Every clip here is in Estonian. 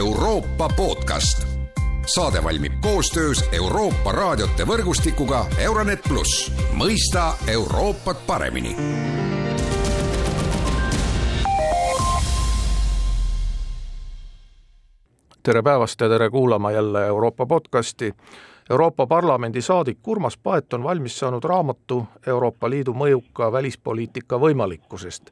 Euroopa podcast. saade valmib koostöös Euroopa raadiote võrgustikuga Euronet pluss, mõista Euroopat paremini tere päevast ja tere kuulama jälle Euroopa podcasti. Euroopa Parlamendi saadik Urmas Paet on valmis saanud raamatu Euroopa Liidu mõjuka välispoliitika võimalikkusest.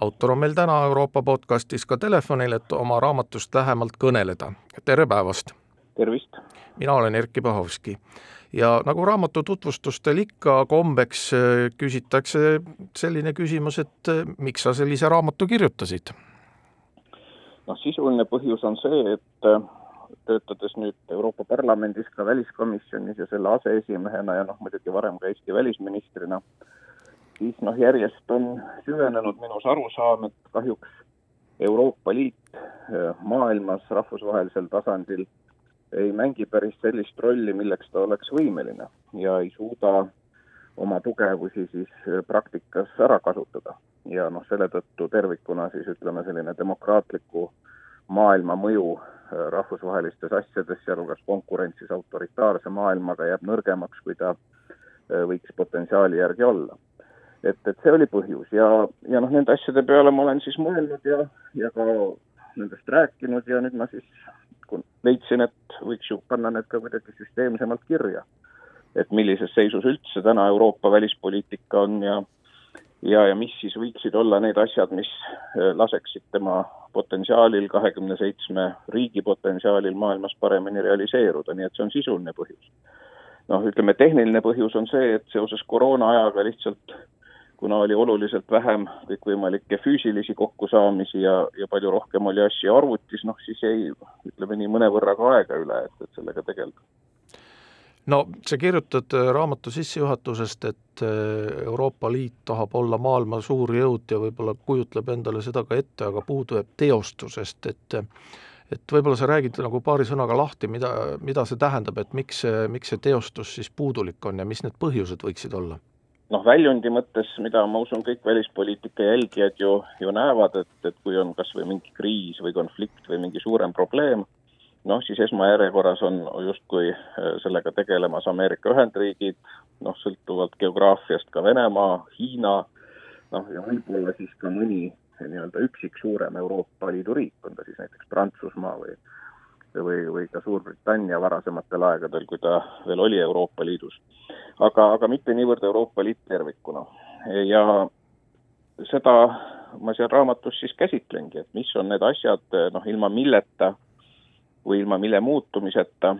Autor on meil täna Euroopa podcastis ka telefonil, et oma raamatust lähemalt kõneleda. tere päevast! tervist! mina olen Erkki Pahovski ja nagu raamatu tutvustustel ikka kombeks, küsitakse selline küsimus, et miks sa sellise raamatu kirjutasid noh, sisuline põhjus on see, et äh, töötades nüüd Euroopa Parlamendis ka väliskomisjonis ja selle aseesimehena ja noh, muidugi varem ka Eesti välisministrina, siis noh, järjest on süvenenud minus arusaam, et kahjuks Euroopa Liit äh, maailmas rahvusvahelisel tasandil ei mängi päris sellist rolli, milleks ta oleks võimeline ja ei suuda oma tugevusi siis äh, praktikas ära kasutada ja noh, selle tõttu tervikuna siis ütleme, selline demokraatliku maailma mõju äh, rahvusvahelistes asjades, sealhulgas konkurentsis autoritaarse maailmaga, jääb nõrgemaks, kui ta võiks potentsiaali järgi olla. Et, et see oli põhjus ja, ja noh, nende asjade peale ma olen siis mõelnud ja, ja ka nendest rääkinud ja nüüd ma siis leidsin, et võiks ju panna need ka kuidagi süsteemsemalt kirja. et millises seisus üldse täna Euroopa välispoliitika on ja ja, ja mis siis võiksid olla need asjad, mis äh, laseksid tema potentsiaalil, kahekümne seitsme riigi potentsiaalil maailmas paremini realiseeruda, nii et see on sisuline põhjus. noh, ütleme tehniline põhjus on see, et seoses koroonaajaga lihtsalt kuna oli oluliselt vähem kõikvõimalikke füüsilisi kokkusaamisi ja, ja palju rohkem oli asju arvutis, noh siis jäi, ütleme nii, mõnevõrra ka aega üle, et, et sellega tegeleda no sa kirjutad äh, raamatu sissejuhatusest, et äh, Euroopa Liit tahab olla maailma suur jõud ja võib-olla kujutleb endale seda ka ette, aga puudu jääb teostusest, et et võib-olla sa räägid nagu paari sõnaga lahti, mida, mida see tähendab, et miks see, miks see teostus siis puudulik on ja mis need põhjused võiksid olla? Noh, väljundi mõttes, mida ma usun, kõik välispoliitika jälgijad ju, ju näevad, et, et kui on kas või mingi kriis või konflikt või mingi suurem probleem, noh, siis esmajärjekorras on justkui äh, sellega tegelemas Ameerika Ühendriigid, noh, sõltuvalt geograafiast ka Venemaa, Hiina, noh, ja võib-olla siis ka mõni nii-öelda üksik suurem Euroopa Liidu riik, on ta siis näiteks Prantsusmaa või või, või ka Suurbritannia varasematel aegadel, kui ta veel oli Euroopa Liidus. aga, aga mitte niivõrd Euroopa Liit tervikuna. ja seda ma seal raamatus siis käsitlengi, et mis on need asjad, noh, ilma milleta või ilma mille muutumiseta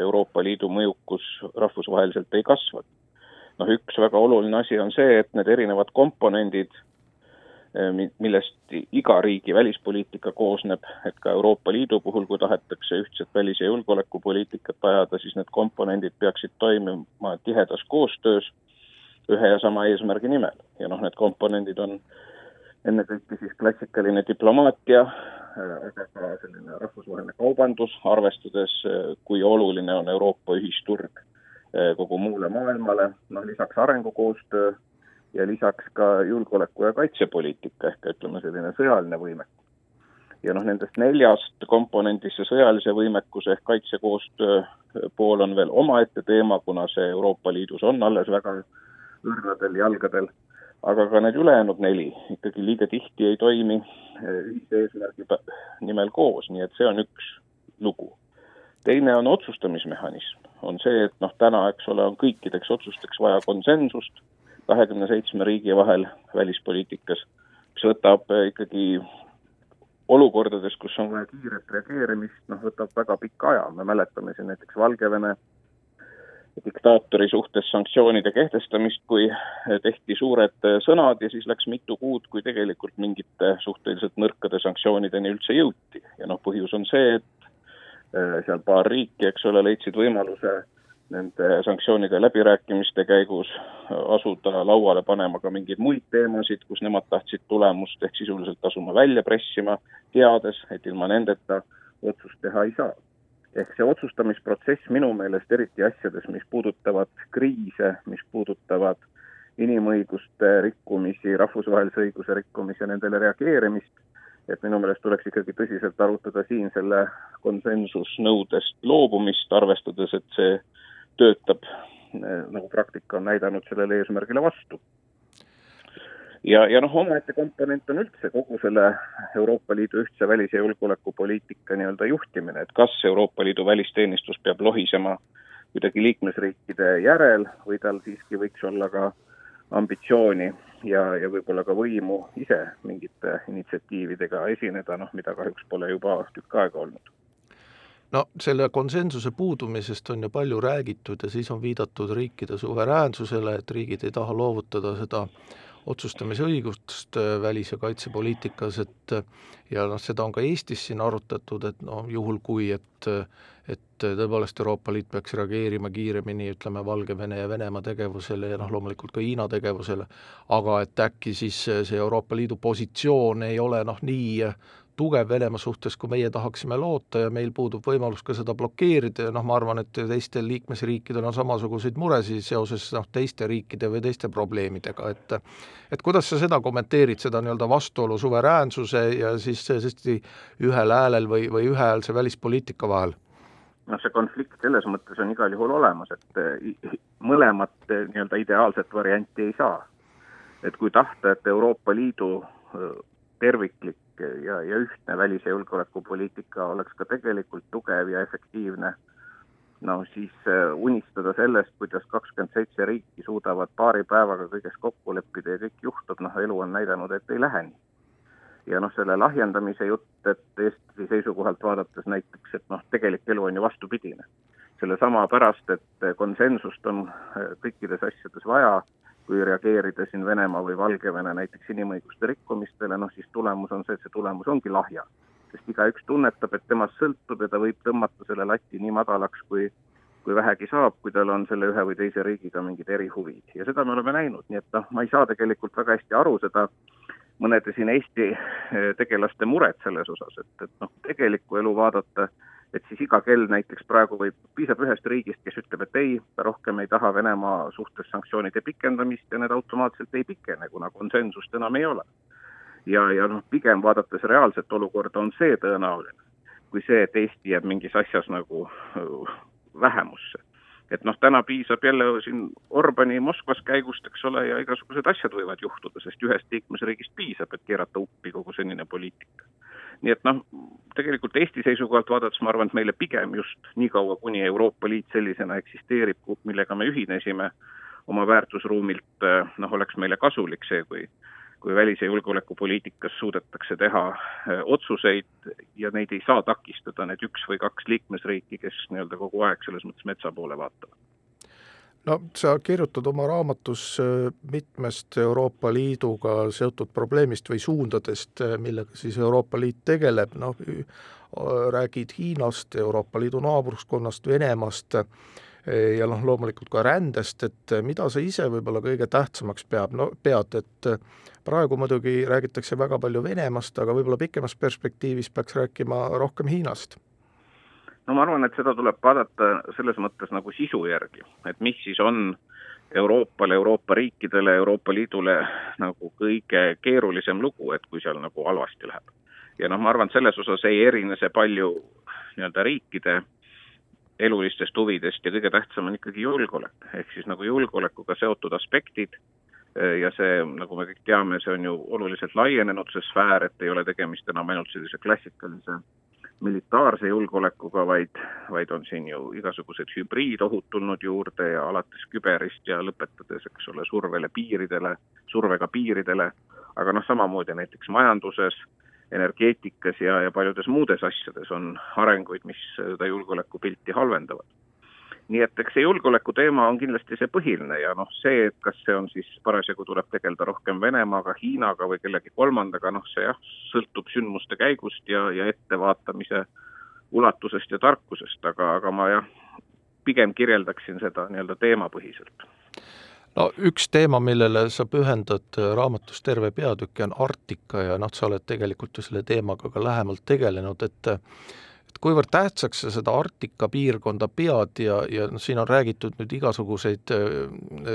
Euroopa Liidu mõjukus rahvusvaheliselt ei kasva. noh, üks väga oluline asi on see, et need erinevad komponendid, millest iga riigi välispoliitika koosneb, et ka Euroopa Liidu puhul, kui tahetakse ühtset välis- ja julgeolekupoliitikat ajada, siis need komponendid peaksid toimima tihedas koostöös ühe ja sama eesmärgi nimel. ja noh, need komponendid on ennekõike siis klassikaline diplomaatia, aga ka selline rahvusvaheline kaubandus, arvestades, kui oluline on Euroopa ühisturg kogu muule maailmale, noh lisaks arengukoostöö ja lisaks ka julgeoleku- ja kaitsepoliitika ehk ütleme, selline sõjaline võimekus. ja noh, nendest neljast komponendist see sõjalise võimekuse ehk kaitsekoostöö pool on veel omaette teema, kuna see Euroopa Liidus on alles väga õrnadel jalgadel aga ka need ülejäänud neli ikkagi liiga tihti ei toimi eh, ühise eesmärgi nimel koos, nii et see on üks lugu. teine on otsustamismehhanism, on see, et noh, täna, eks ole, on kõikideks otsusteks vaja konsensust kahekümne seitsme riigi vahel välispoliitikas, mis võtab eh, ikkagi olukordades, kus on vaja kiiret reageerimist, noh, võtab väga pika aja, me mäletame siin näiteks Valgevene diktaatori suhtes sanktsioonide kehtestamist, kui tehti suured sõnad ja siis läks mitu kuud, kui tegelikult mingite suhteliselt nõrkade sanktsioonideni üldse jõuti. ja noh, põhjus on see, et äh, seal paar riiki, eks ole, leidsid võimaluse nende sanktsioonide läbirääkimiste käigus asuda lauale panema ka mingeid muid teemasid, kus nemad tahtsid tulemust, ehk sisuliselt asuma välja pressima, teades, et ilma nendeta otsust teha ei saa. Ehk see otsustamisprotsess minu meelest eriti asjades, mis puudutavad kriise, mis puudutavad inimõiguste rikkumisi, rahvusvahelise õiguse rikkumisi ja nendele reageerimist, et minu meelest tuleks ikkagi tõsiselt arutada siin selle konsensusnõudest loobumist, arvestades, et see töötab, nagu praktika on näidanud, sellele eesmärgile vastu. Ja, ja noh, omaette komponent on üldse kogu selle Euroopa Liidu ühtse välis- ja julgeolekupoliitika nii-öelda juhtimine, et kas Euroopa Liidu välisteenistus peab lohisema kuidagi liikmesriikide järel või tal siiski võiks olla ka ambitsiooni ja, ja võib-olla ka võimu ise mingite initsiatiividega esineda, noh, mida kahjuks pole juba tükk aega olnud no selle konsensuse puudumisest on ju palju räägitud ja siis on viidatud riikide suveräänsusele, et riigid ei taha loovutada seda otsustamisõigust äh, välis- ja kaitsepoliitikas, et ja noh, seda on ka Eestis siin arutatud, et noh, juhul kui, et et tõepoolest Euroopa Liit peaks reageerima kiiremini, ütleme, Valgevene ja Venemaa tegevusele ja noh, loomulikult ka Hiina tegevusele, aga et äkki siis see Euroopa Liidu positsioon ei ole noh, nii tugev Venemaa suhtes, kui meie tahaksime loota ja meil puudub võimalus ka seda blokeerida ja noh, ma arvan, et teistel liikmesriikidel on samasuguseid muresid seoses noh, teiste riikide või teiste probleemidega, et et kuidas sa seda kommenteerid, seda nii-öelda vastuolu suveräänsuse ja siis tõesti ühel häälel või, või ühehäälse välispoliitika vahel? noh, see konflikt selles mõttes on igal juhul olemas, et mõlemat nii-öelda ideaalset varianti ei saa. et kui tahta, et Euroopa Liidu terviklik ja, ja ühtne välis- ja julgeolekupoliitika oleks ka tegelikult tugev ja efektiivne, no siis äh, unistada sellest, kuidas kakskümmend seitse riiki suudavad paari päevaga kõiges kokku leppida ja kõik juhtub, noh, elu on näidanud, et ei lähe nii. ja noh, selle lahjendamise jutt, et Eesti seisukohalt vaadates näiteks, et noh, tegelik elu on ju vastupidine. sellesama pärast, et konsensust on äh, kõikides asjades vaja kui reageerida siin Venemaa või Valgevene näiteks inimõiguste rikkumistele, noh siis tulemus on see, et see tulemus ongi lahja. sest igaüks tunnetab, et temast sõltub ja ta võib tõmmata selle lati nii madalaks, kui kui vähegi saab, kui tal on selle ühe või teise riigiga mingid erihuvid ja seda me oleme näinud, nii et noh, ma ei saa tegelikult väga hästi aru seda mõnede siin Eesti eh, tegelaste muret selles osas, et, et noh, tegelikku elu vaadata et siis iga kell näiteks praegu võib, piisab ühest riigist, kes ütleb, et ei, ta rohkem ei taha Venemaa suhtes sanktsioonide pikendamist ja need automaatselt ei pikene, kuna konsensust enam ei ole. ja, ja noh, pigem vaadates reaalset olukorda on see tõenäoline, kui see, et Eesti jääb mingis asjas nagu äh, vähemusse. et noh, täna piisab jälle siin Orbani Moskvas käigust, eks ole, ja igasugused asjad võivad juhtuda, sest ühest liikmesriigist piisab, et keerata uppi kogu senine poliitika nii et noh, tegelikult Eesti seisukohalt vaadates ma arvan, et meile pigem just niikaua, kuni Euroopa Liit sellisena eksisteerib, millega me ühinesime oma väärtusruumilt, noh, oleks meile kasulik see, kui kui välis- ja julgeolekupoliitikas suudetakse teha eh, otsuseid ja neid ei saa takistada need üks või kaks liikmesriiki, kes nii-öelda kogu aeg selles mõttes metsa poole vaatavad no sa kirjutad oma raamatus äh, mitmest Euroopa Liiduga seotud probleemist või suundadest, äh, millega siis Euroopa Liit tegeleb, noh, räägid Hiinast, Euroopa Liidu naabruskonnast, Venemaast äh, ja noh, loomulikult ka rändest, et mida sa ise võib-olla kõige tähtsamaks peab, no pead, et praegu muidugi räägitakse väga palju Venemaast, aga võib-olla pikemas perspektiivis peaks rääkima rohkem Hiinast no ma arvan, et seda tuleb vaadata selles mõttes nagu sisu järgi, et mis siis on Euroopale, Euroopa riikidele, Euroopa Liidule nagu kõige keerulisem lugu, et kui seal nagu halvasti läheb. ja noh, ma arvan, et selles osas ei erine see palju nii-öelda riikide elulistest huvidest ja kõige tähtsam on ikkagi julgeolek, ehk siis nagu julgeolekuga seotud aspektid ja see, nagu me kõik teame, see on ju oluliselt laienenud, see sfäär, et ei ole tegemist enam ainult sellise klassikalise militaarse julgeolekuga, vaid, vaid on siin ju igasugused hübriidohud tulnud juurde ja alates küberist ja lõpetades, eks ole, survele piiridele, survega piiridele, aga noh, samamoodi näiteks majanduses, energeetikas ja, ja paljudes muudes asjades on arenguid, mis seda julgeolekupilti halvendavad nii et eks see julgeoleku teema on kindlasti see põhiline ja noh, see, et kas see on siis parasjagu tuleb tegeleda rohkem Venemaaga, Hiinaga või kellegi kolmandaga, noh, see jah, sõltub sündmuste käigust ja, ja ettevaatamise ulatusest ja tarkusest, aga, aga ma jah, pigem kirjeldaksin seda nii-öelda teemapõhiselt. No üks teema, millele sa pühendad raamatus terve peatüki, on Arktika ja noh, sa oled tegelikult ju selle teemaga ka lähemalt tegelenud, et et kuivõrd tähtsaks sa seda Arktika piirkonda pead ja, ja noh, siin on räägitud nüüd igasuguseid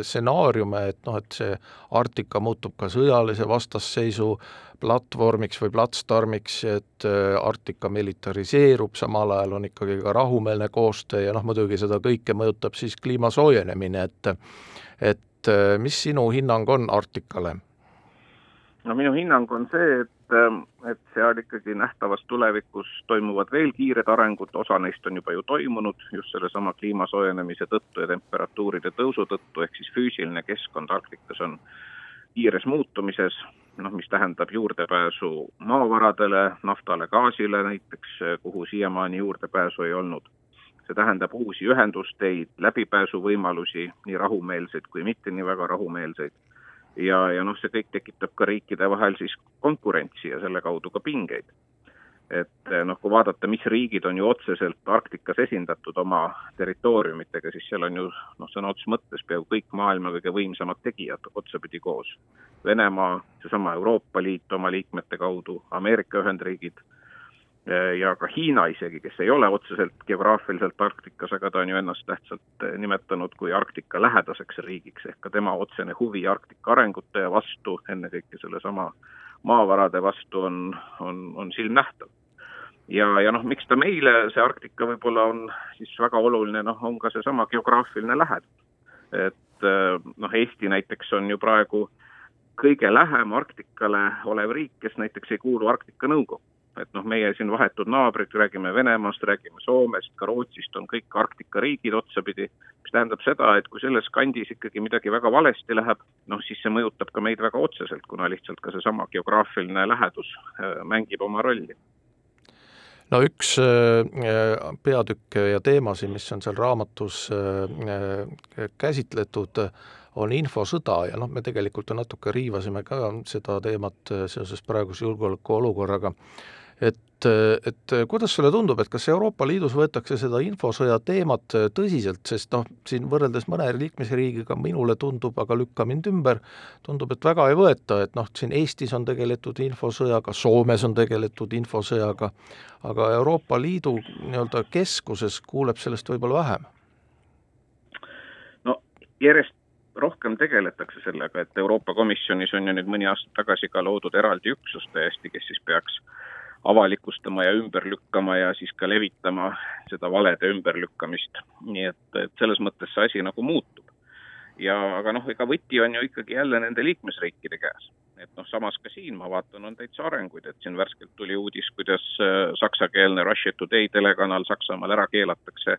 stsenaariume, et noh, et see Arktika muutub ka sõjalise vastasseisu platvormiks või platsdarmiks, et Arktika militariseerub, samal ajal on ikkagi ka rahumeelne koostöö ja noh, muidugi seda kõike mõjutab siis kliima soojenemine, et et mis sinu hinnang on Arktikale? no minu hinnang on see, et, et seal ikkagi nähtavas tulevikus toimuvad veel kiired arengud, osa neist on juba ju toimunud just sellesama kliima soojenemise tõttu ja temperatuuride tõusu tõttu, ehk siis füüsiline keskkond Arktikas on kiires muutumises, noh, mis tähendab juurdepääsu maavaradele, naftale, gaasile näiteks, kuhu siiamaani juurdepääsu ei olnud. see tähendab uusi ühendusteid, läbipääsuvõimalusi, nii rahumeelseid kui mitte nii väga rahumeelseid ja, ja noh, see kõik tekitab ka riikide vahel siis konkurentsi ja selle kaudu ka pingeid. et eh, noh, kui vaadata, mis riigid on ju otseselt Arktikas esindatud oma territooriumitega, siis seal on ju noh, sõna otseses mõttes peaaegu kõik maailma kõige võimsamad tegijad otsapidi koos. Venemaa, seesama Euroopa Liit oma liikmete kaudu, Ameerika Ühendriigid ja ka Hiina isegi, kes ei ole otseselt geograafiliselt Arktikas, aga ta on ju ennast tähtsalt äh, nimetanud kui Arktika lähedaseks riigiks, ehk ka tema otsene huvi Arktika arengute vastu, ennekõike sellesama maavarade vastu on, on, on silmnähtav. ja, ja noh, miks ta meile, see Arktika võib-olla on siis väga oluline, noh, on ka seesama geograafiline lähedus. et äh, noh, Eesti näiteks on ju praegu kõige lähem Arktikale olev riik, kes näiteks ei kuulu Arktika Nõukokku et noh, meie siin vahetud naabrid, räägime Venemaast, räägime Soomest, ka Rootsist, on kõik Arktika riigid otsapidi, mis tähendab seda, et kui selles kandis ikkagi midagi väga valesti läheb, noh siis see mõjutab ka meid väga otseselt, kuna lihtsalt ka seesama geograafiline lähedus äh, mängib oma rolli. No üks äh, peatükk ja teemasid, mis on seal raamatus äh, käsitletud, on infosõda ja noh, me tegelikult ju natuke riivasime ka seda teemat seoses praeguse julgeolekuolukorraga et, et kuidas sulle tundub, et kas Euroopa Liidus võetakse seda infosõja teemat tõsiselt, sest noh, siin võrreldes mõne liikmesriigiga minule tundub, aga lükka mind ümber, tundub, et väga ei võeta, et noh, siin Eestis on tegeletud infosõjaga, Soomes on tegeletud infosõjaga, aga Euroopa Liidu nii-öelda keskuses kuuleb sellest võib-olla vähem? no järjest rohkem tegeletakse sellega, et Euroopa Komisjonis on ju nüüd mõni aasta tagasi ka loodud eraldi üksus täiesti, kes siis peaks avalikustama ja ümber lükkama ja siis ka levitama seda valede ümberlükkamist. nii et, et selles mõttes see asi nagu muutub. ja aga noh, ega võti on ju ikkagi jälle nende liikmesriikide käes. et noh, samas ka siin ma vaatan, on täitsa arenguid, et siin värskelt tuli uudis, kuidas äh, saksakeelne Russia Today telekanal Saksamaal ära keelatakse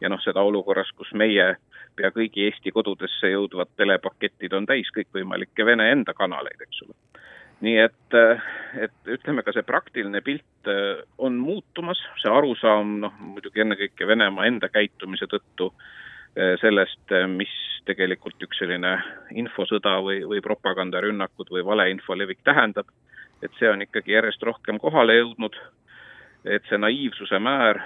ja noh, seda olukorras, kus meie pea kõigi Eesti kodudesse jõudvad telepaketid on täis kõikvõimalikke Vene enda kanaleid, eks ole nii et, et ütleme ka see praktiline pilt äh, on muutumas, see arusaam, noh muidugi ennekõike Venemaa enda käitumise tõttu äh, sellest, mis tegelikult üks selline infosõda või, või propagandarünnakud või valeinfo levik tähendab, et see on ikkagi järjest rohkem kohale jõudnud, et see naiivsuse määr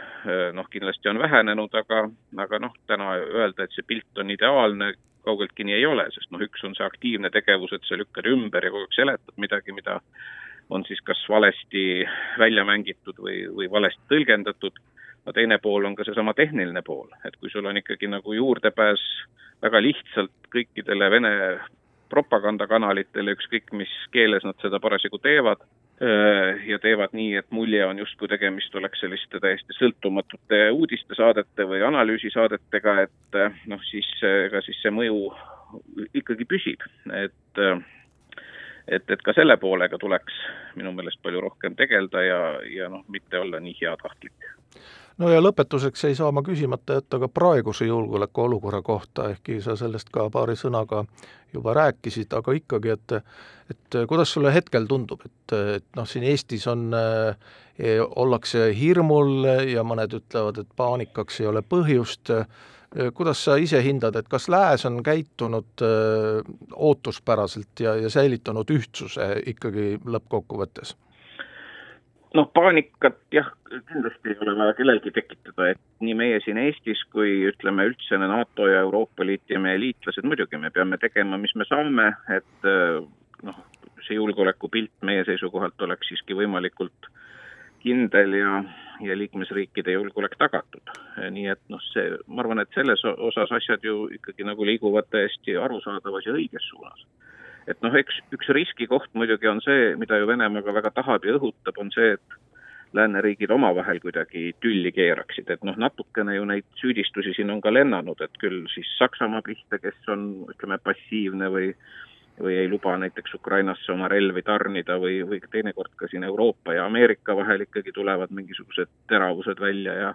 noh, kindlasti on vähenenud, aga, aga noh, täna öelda, et see pilt on ideaalne, kaugeltki nii ei ole, sest noh, üks on see aktiivne tegevus, et sa lükkad ümber ja kogu aeg seletad midagi, mida on siis kas valesti välja mängitud või, või valesti tõlgendatud, no teine pool on ka seesama tehniline pool, et kui sul on ikkagi nagu juurdepääs väga lihtsalt kõikidele Vene propagandakanalitele, ükskõik mis keeles nad seda parasjagu teevad, ja teevad nii, et mulje on justkui tegemist oleks selliste täiesti sõltumatute uudistesaadete või analüüsisaadetega, et äh, noh, siis ega siis see mõju ikkagi püsib, et et, et ka selle poolega tuleks minu meelest palju rohkem tegeleda ja, ja noh, mitte olla nii heatahtlik no ja lõpetuseks ei saa ma küsimata jätta ka praeguse julgeolekuolukorra kohta, ehkki sa sellest ka paari sõnaga juba rääkisid, aga ikkagi, et et kuidas sulle hetkel tundub, et, et noh, siin Eestis on eh,, ollakse hirmul ja mõned ütlevad, et paanikaks ei ole põhjust, kuidas sa ise hindad, et kas Lääs on käitunud öö, ootuspäraselt ja, ja säilitanud ühtsuse ikkagi lõppkokkuvõttes? Noh, paanikat jah, kindlasti ei ole vaja kellelgi tekitada, et nii meie siin Eestis kui ütleme üldse NATO ja Euroopa Liit ja meie liitlased, muidugi me peame tegema, mis me saame, et noh, see julgeolekupilt meie seisukohalt oleks siiski võimalikult kindel ja, ja liikmesriikide julgeolek tagatud. nii et noh, see, ma arvan, et selles osas asjad ju ikkagi nagu liiguvad täiesti arusaadavas ja õiges suunas. Et noh, eks üks riskikoht muidugi on see, mida ju Venemaa ka väga tahab ja õhutab, on see, et lääneriigid omavahel kuidagi tülli keeraksid, et noh, natukene ju neid süüdistusi siin on ka lennanud, et küll siis Saksamaa pihta, kes on, ütleme, passiivne või või ei luba näiteks Ukrainasse oma relvi tarnida või, või teinekord ka siin Euroopa ja Ameerika vahel ikkagi tulevad mingisugused teravused välja ja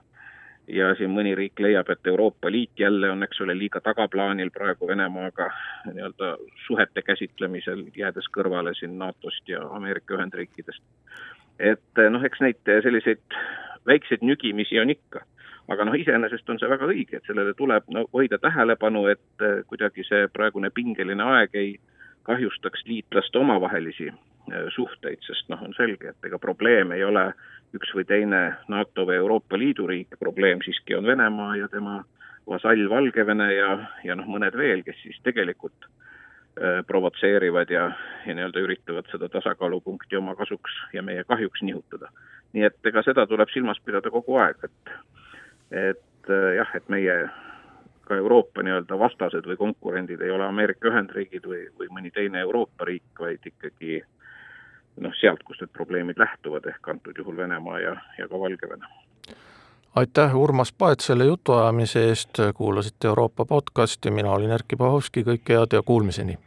ja siin mõni riik leiab, et Euroopa Liit jälle on, eks ole, liiga tagaplaanil praegu Venemaaga nii-öelda suhete käsitlemisel, jäädes kõrvale siin NATO-st ja Ameerika Ühendriikidest et eh, noh, eks neid selliseid väikseid nügimisi on ikka. aga noh, iseenesest on see väga õige, et sellele tuleb no hoida tähelepanu, et eh, kuidagi see praegune pingeline aeg ei kahjustaks liitlaste omavahelisi suhteid, sest noh, on selge, et ega probleem ei ole üks või teine NATO või Euroopa Liidu riik, probleem siiski on Venemaa ja tema vasall Valgevene ja, ja noh, mõned veel, kes siis tegelikult Äh, provotseerivad ja, ja nii-öelda üritavad seda tasakaalupunkti oma kasuks ja meie kahjuks nihutada. nii et ega seda tuleb silmas pidada kogu aeg, et et äh, jah, et meie ka Euroopa nii-öelda vastased või konkurendid ei ole Ameerika Ühendriigid või, või mõni teine Euroopa riik, vaid ikkagi noh, sealt, kust need probleemid lähtuvad, ehk antud juhul Venemaa ja, ja ka Valgevene aitäh, Urmas Paet, selle jutuajamise eest, kuulasite Euroopa podcasti, mina olin Erkki Pahovski, kõike head ja kuulmiseni!